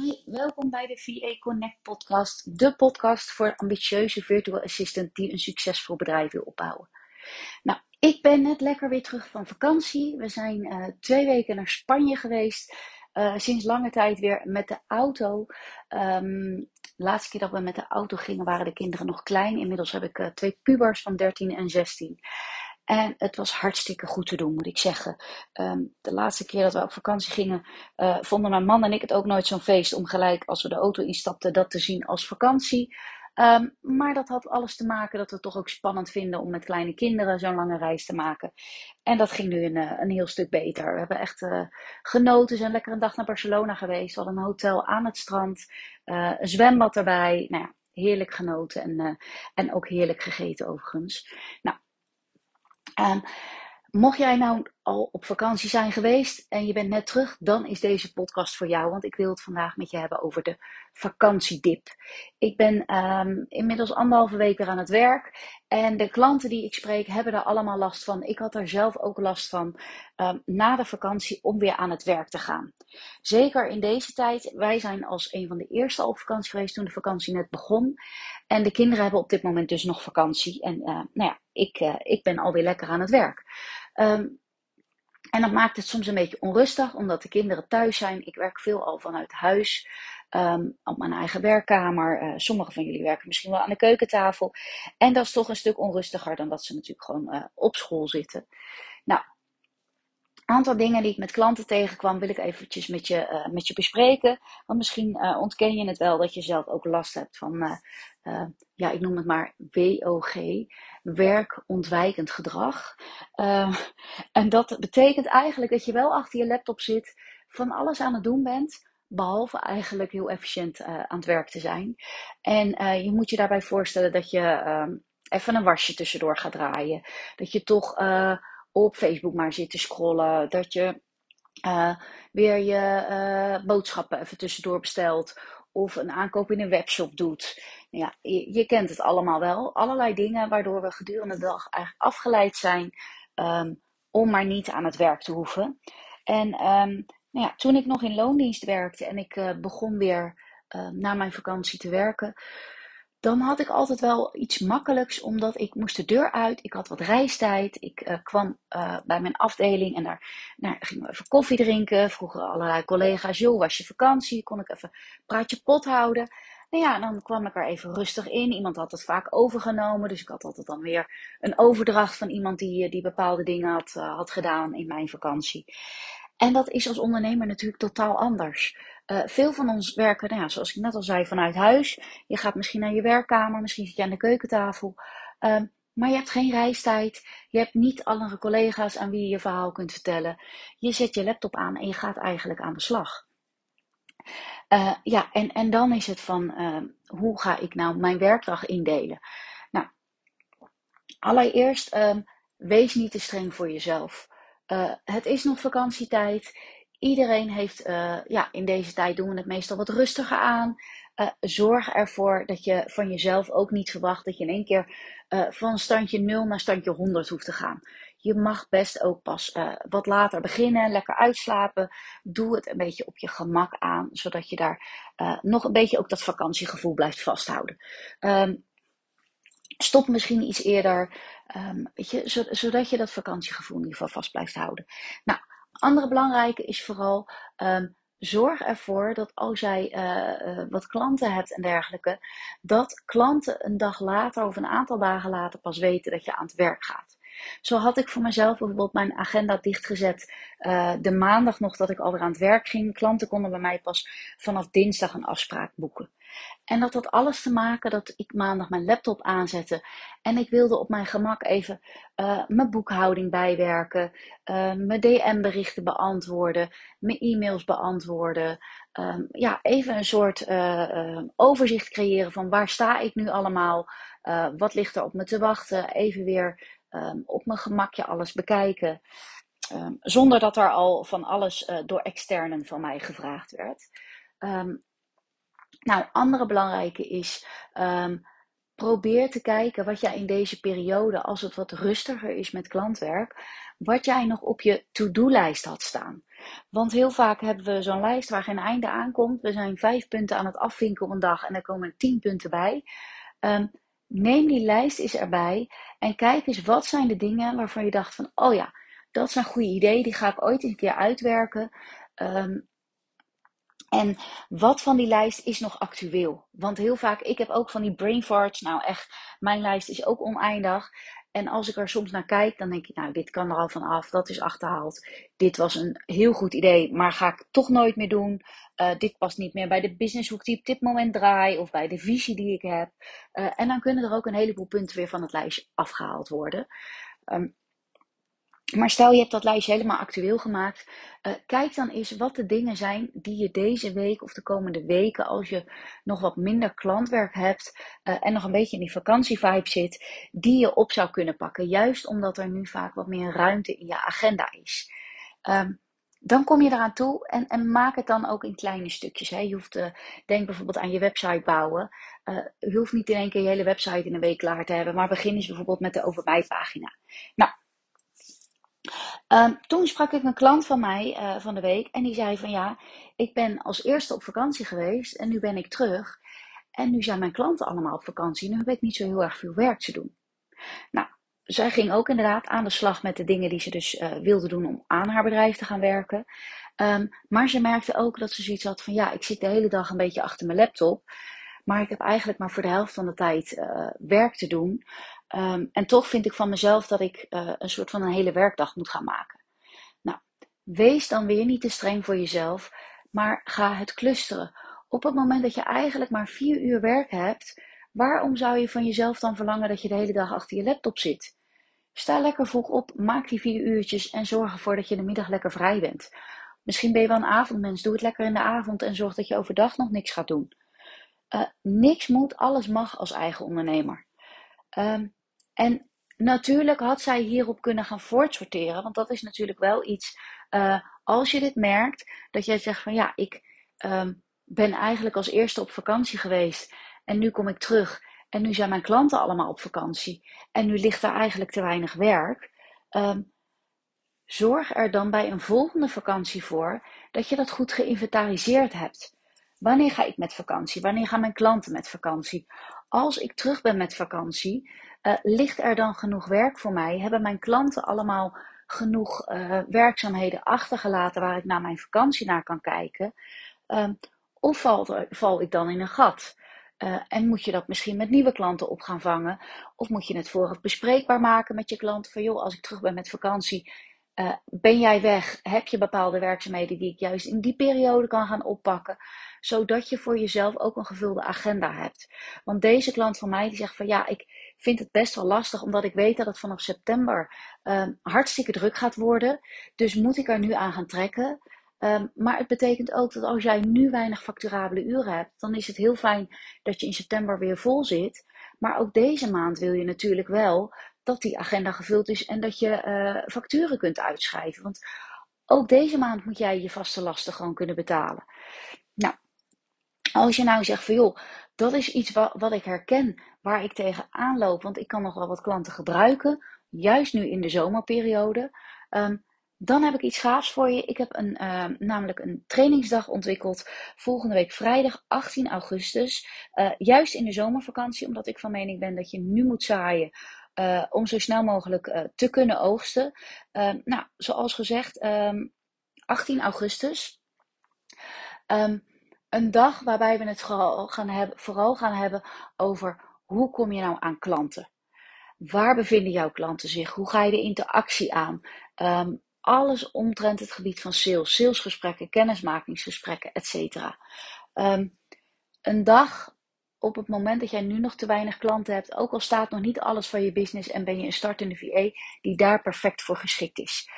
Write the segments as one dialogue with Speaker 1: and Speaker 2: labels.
Speaker 1: Hi, welkom bij de VA Connect podcast, de podcast voor ambitieuze virtual assistant die een succesvol bedrijf wil opbouwen. Nou, ik ben net lekker weer terug van vakantie. We zijn uh, twee weken naar Spanje geweest. Uh, sinds lange tijd weer met de auto. Um, de laatste keer dat we met de auto gingen waren de kinderen nog klein. Inmiddels heb ik uh, twee pubers van 13 en 16. En het was hartstikke goed te doen, moet ik zeggen. Um, de laatste keer dat we op vakantie gingen, uh, vonden mijn man en ik het ook nooit zo'n feest om gelijk als we de auto instapten dat te zien als vakantie. Um, maar dat had alles te maken dat we het toch ook spannend vinden om met kleine kinderen zo'n lange reis te maken. En dat ging nu een, eh, een heel stuk beter. We hebben echt uh, genoten. Zijn lekker een dag naar Barcelona geweest. We hadden een hotel aan het strand, een zwembad erbij. Nou ja, heerlijk genoten en, en ook heerlijk gegeten overigens. Nou, Um, mocht jij nou al op vakantie zijn geweest en je bent net terug, dan is deze podcast voor jou. Want ik wil het vandaag met je hebben over de vakantiedip. Ik ben um, inmiddels anderhalve week weer aan het werk. En de klanten die ik spreek hebben daar allemaal last van. Ik had er zelf ook last van um, na de vakantie om weer aan het werk te gaan. Zeker in deze tijd. Wij zijn als een van de eerste op vakantie geweest toen de vakantie net begon. En de kinderen hebben op dit moment dus nog vakantie. En uh, nou ja, ik, uh, ik ben alweer lekker aan het werk. Um, en dat maakt het soms een beetje onrustig, omdat de kinderen thuis zijn. Ik werk veel al vanuit huis, um, op mijn eigen werkkamer. Uh, Sommigen van jullie werken misschien wel aan de keukentafel. En dat is toch een stuk onrustiger dan dat ze natuurlijk gewoon uh, op school zitten. Nou, aantal dingen die ik met klanten tegenkwam, wil ik eventjes met je, uh, met je bespreken. Want misschien uh, ontken je het wel dat je zelf ook last hebt van, uh, ja, ik noem het maar WOG, werkontwijkend gedrag. en dat betekent eigenlijk dat je wel achter je laptop zit, van alles aan het doen bent, behalve eigenlijk heel efficiënt aan het werk te zijn. En je moet je daarbij voorstellen dat je even een wasje tussendoor gaat draaien. Dat je toch op Facebook maar zit te scrollen. Dat je uh, weer je uh, boodschappen even tussendoor bestelt. Of een aankoop in een webshop doet. Ja, je, kent het allemaal wel. Allerlei dingen waardoor we gedurende de dag eigenlijk afgeleid zijn. Um, om maar niet aan het werk te hoeven. En um, nou ja, toen ik nog in loondienst werkte en ik uh, begon weer na mijn vakantie te werken dan had ik altijd wel iets makkelijks, omdat ik moest de deur uit. Ik had wat reistijd. Ik uh, kwam uh, bij mijn afdeling en daar nou, gingen we even koffie drinken. Vroegen allerlei collega's, joh, was je vakantie? Kon ik even praatje pot houden? Nou ja, dan kwam ik er even rustig in. Iemand had het vaak overgenomen, dus ik had altijd dan weer een overdracht van iemand die, die bepaalde dingen had, had gedaan in mijn vakantie. En dat is als ondernemer natuurlijk totaal anders. Uh, veel van ons werken, nou ja, zoals ik net al zei, vanuit huis. Je gaat misschien naar je werkkamer, misschien zit je aan de keukentafel. Uh, maar je hebt geen reistijd. Je hebt niet andere collega's aan wie je je verhaal kunt vertellen. Je zet je laptop aan en je gaat eigenlijk aan de slag. Uh, ja, en, en dan is het van hoe ga ik nou mijn werkdag indelen? Nou, allereerst, um, wees niet te streng voor jezelf. Uh, het is nog vakantietijd. Iedereen heeft, uh, ja, in deze tijd doen we het meestal wat rustiger aan. Uh, zorg ervoor dat je van jezelf ook niet verwacht dat je in één keer van standje 0 naar standje 100 hoeft te gaan. Je mag best ook pas wat later beginnen, lekker uitslapen. Doe het een beetje op je gemak aan, zodat je daar nog een beetje ook dat vakantiegevoel blijft vasthouden. Um, stop misschien iets eerder. Weet je, zodat je dat vakantiegevoel in ieder geval vast blijft houden. Nou, andere belangrijke is vooral um, zorg ervoor dat als jij uh, uh, wat klanten hebt en dergelijke, dat klanten een dag later of een aantal dagen later pas weten dat je aan het werk gaat. Zo had ik voor mezelf bijvoorbeeld mijn agenda dichtgezet uh, de maandag nog dat ik alweer aan het werk ging. Klanten konden bij mij pas vanaf dinsdag een afspraak boeken. En dat had alles te maken dat ik maandag mijn laptop aanzette. En ik wilde op mijn gemak even uh, mijn boekhouding bijwerken. Uh, mijn DM-berichten beantwoorden. Mijn e-mails beantwoorden. Um, ja, even een soort overzicht creëren van waar sta ik nu allemaal. wat ligt er op me te wachten. Even weer um, op mijn gemakje alles bekijken. Um, zonder dat er al van alles door externen van mij gevraagd werd. Um, nou, andere belangrijke is, probeer te kijken wat jij in deze periode, als het wat rustiger is met klantwerk, wat jij nog op je to-do-lijst had staan. Want heel vaak hebben we zo'n lijst waar geen einde aan komt. We zijn vijf punten aan het afvinken op een dag en er komen tien punten bij. Um, neem die lijst eens erbij en kijk eens wat zijn de dingen waarvan je dacht van, oh ja, dat is een goede idee, die ga ik ooit eens een keer uitwerken. Um, en wat van die lijst is nog actueel? Want heel vaak, ik heb ook van die brain farts. Nou echt, mijn lijst is ook oneindig. En als ik er soms naar kijk, dan denk ik, nou, dit kan er al van af, dat is achterhaald. Dit was een heel goed idee, maar ga ik toch nooit meer doen. Uh, dit past niet meer bij de businesshoek die op dit moment draai, of bij de visie die ik heb. Uh, en dan kunnen er ook een heleboel punten weer van het lijstje afgehaald worden. Um, maar stel je hebt dat lijstje helemaal actueel gemaakt. Uh, kijk dan eens wat de dingen zijn die je deze week of de komende weken, als je nog wat minder klantwerk hebt uh, en nog een beetje in die vakantievibe zit, die je op zou kunnen pakken. Juist omdat er nu vaak wat meer ruimte in je agenda is. Um, dan kom je eraan toe en, en, maak het dan ook in kleine stukjes. Hè. Je hoeft, uh, denk bijvoorbeeld aan je website bouwen. je hoeft niet in één keer je hele website in een week klaar te hebben, maar begin eens bijvoorbeeld met de over mij pagina. Nou, Um, toen sprak ik een klant van mij uh, van de week en die zei van ja, ik ben als eerste op vakantie geweest en nu ben ik terug. En nu zijn mijn klanten allemaal op vakantie. Nu heb ik niet zo heel erg veel werk te doen. Nou, zij ging ook inderdaad aan de slag met de dingen die ze dus uh, wilde doen om aan haar bedrijf te gaan werken. Um, maar ze merkte ook dat ze zoiets had van ja, ik zit de hele dag een beetje achter mijn laptop. Maar ik heb eigenlijk maar voor de helft van de tijd uh, werk te doen. Um, en toch vind ik van mezelf dat ik uh, een soort van een hele werkdag moet gaan maken. Nou, wees dan weer niet te streng voor jezelf, maar ga het clusteren. Op het moment dat je eigenlijk maar vier uur werk hebt, waarom zou je van jezelf dan verlangen dat je de hele dag achter je laptop zit? Sta lekker vroeg op, maak die vier uurtjes en zorg ervoor dat je de middag lekker vrij bent. Misschien ben je wel een avondmens, doe het lekker in de avond en zorg dat je overdag nog niks gaat doen. Uh, niks moet, alles mag als eigen ondernemer. Um, en natuurlijk had zij hierop kunnen gaan voortsorteren, want dat is natuurlijk wel iets. Uh, als je dit merkt, dat jij zegt van ja, ik um, ben eigenlijk als eerste op vakantie geweest en nu kom ik terug en nu zijn mijn klanten allemaal op vakantie en nu ligt er eigenlijk te weinig werk. Um, zorg er dan bij een volgende vakantie voor dat je dat goed geïnventariseerd hebt. Wanneer ga ik met vakantie? Wanneer gaan mijn klanten met vakantie? Als ik terug ben met vakantie, uh, ligt er dan genoeg werk voor mij? Hebben mijn klanten allemaal genoeg uh, werkzaamheden achtergelaten waar ik na mijn vakantie naar kan kijken? Uh, of val, val, ik dan in een gat? Uh, en moet je dat misschien met nieuwe klanten op gaan vangen? Of moet je het vooraf bespreekbaar maken met je klanten? Van joh, als ik terug ben met vakantie, ben jij weg? Heb je bepaalde werkzaamheden die ik juist in die periode kan gaan oppakken? Zodat je voor jezelf ook een gevulde agenda hebt. Want deze klant van mij die zegt van ja, ik vind het best wel lastig, omdat ik weet dat het vanaf september um, hartstikke druk gaat worden. Dus moet ik er nu aan gaan trekken. Um, maar het betekent ook dat als jij nu weinig facturabele uren hebt, dan is het heel fijn dat je in september weer vol zit. Maar ook deze maand wil je natuurlijk wel dat die agenda gevuld is en dat je uh, facturen kunt uitschrijven. Want ook deze maand moet jij je vaste lasten gewoon kunnen betalen. Nou, als je nou zegt van joh, dat is iets wat, wat ik herken, waar ik tegen aanloop, want ik kan nog wel wat klanten gebruiken, juist nu in de zomerperiode. Um, dan heb ik iets gaafs voor je. Ik heb een, uh, namelijk een trainingsdag ontwikkeld volgende week vrijdag 18 augustus. Uh, juist in de zomervakantie, omdat ik van mening ben dat je nu moet zaaien uh, om zo snel mogelijk te kunnen oogsten. Ehm, nou, zoals gezegd, um, ehm, 18 augustus. Een dag waarbij we het vooral gaan, hebben, vooral gaan hebben over hoe kom je nou aan klanten? Waar bevinden jouw klanten zich? Hoe ga je de interactie aan? Um, alles omtrent het gebied van sales, salesgesprekken, kennismakingsgesprekken, etc. Um, een dag op het moment dat jij nu nog te weinig klanten hebt, ook al staat nog niet alles van je business en ben je een startende VA die daar perfect voor geschikt is.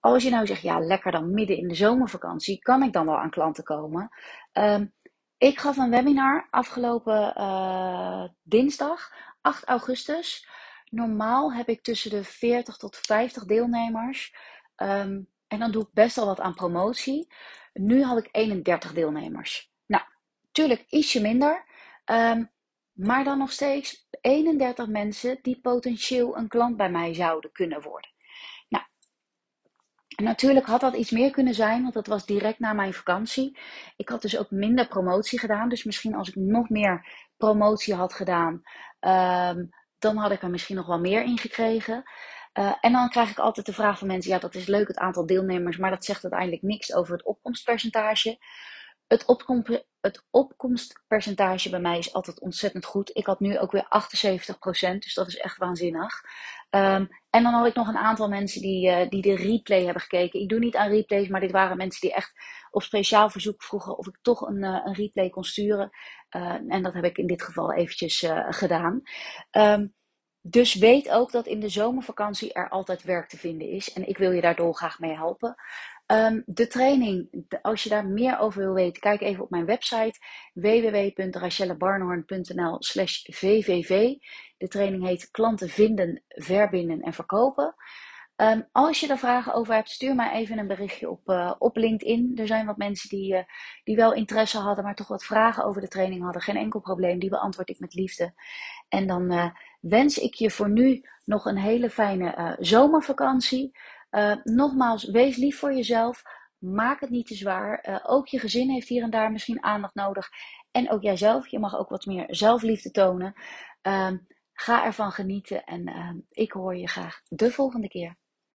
Speaker 1: Als je nou zegt, ja, lekker dan midden in de zomervakantie, kan ik dan wel aan klanten komen? Um, ik gaf een webinar afgelopen uh, dinsdag, 8 augustus. Normaal heb ik tussen de 40 tot 50 deelnemers. Um, en dan doe ik best wel wat aan promotie. Nu had ik 31 deelnemers. Nou, tuurlijk ietsje minder. Um, maar dan nog steeds 31 mensen die potentieel een klant bij mij zouden kunnen worden. Natuurlijk had dat iets meer kunnen zijn, want dat was direct na mijn vakantie. Ik had dus ook minder promotie gedaan. Dus misschien als ik nog meer promotie had gedaan, um, dan had ik er misschien nog wel meer in gekregen. Uh, en dan krijg ik altijd de vraag van mensen: ja, dat is leuk, het aantal deelnemers, maar dat zegt uiteindelijk niks over het opkomstpercentage. Het, opkom het opkomstpercentage bij mij is altijd ontzettend goed. Ik had nu ook weer 78%, dus dat is echt waanzinnig. Um, en dan had ik nog een aantal mensen die, uh, die de replay hebben gekeken. Ik doe niet aan replays, maar dit waren mensen die echt op speciaal verzoek vroegen of ik toch een, uh, een replay kon sturen. Uh, en dat heb ik in dit geval eventjes gedaan. Um, dus weet ook dat in de zomervakantie er altijd werk te vinden is. En ik wil je daar dolgraag mee helpen. Um, de training, als je daar meer over wil weten, kijk even op mijn website www.rachellebarnhorn.nl slash vvv. De training heet klanten vinden, verbinden en verkopen. Um, als je er vragen over hebt, stuur mij even een berichtje op, uh, op LinkedIn. Er zijn wat mensen die, uh, die wel interesse hadden, maar toch wat vragen over de training hadden. Geen enkel probleem, die beantwoord ik met liefde. En dan uh, wens ik je voor nu nog een hele fijne zomervakantie. Nogmaals, wees lief voor jezelf. Maak het niet te zwaar. ook je gezin heeft hier en daar misschien aandacht nodig. En ook jijzelf. Je mag ook wat meer zelfliefde tonen. Ga ervan genieten en ik hoor je graag de volgende keer.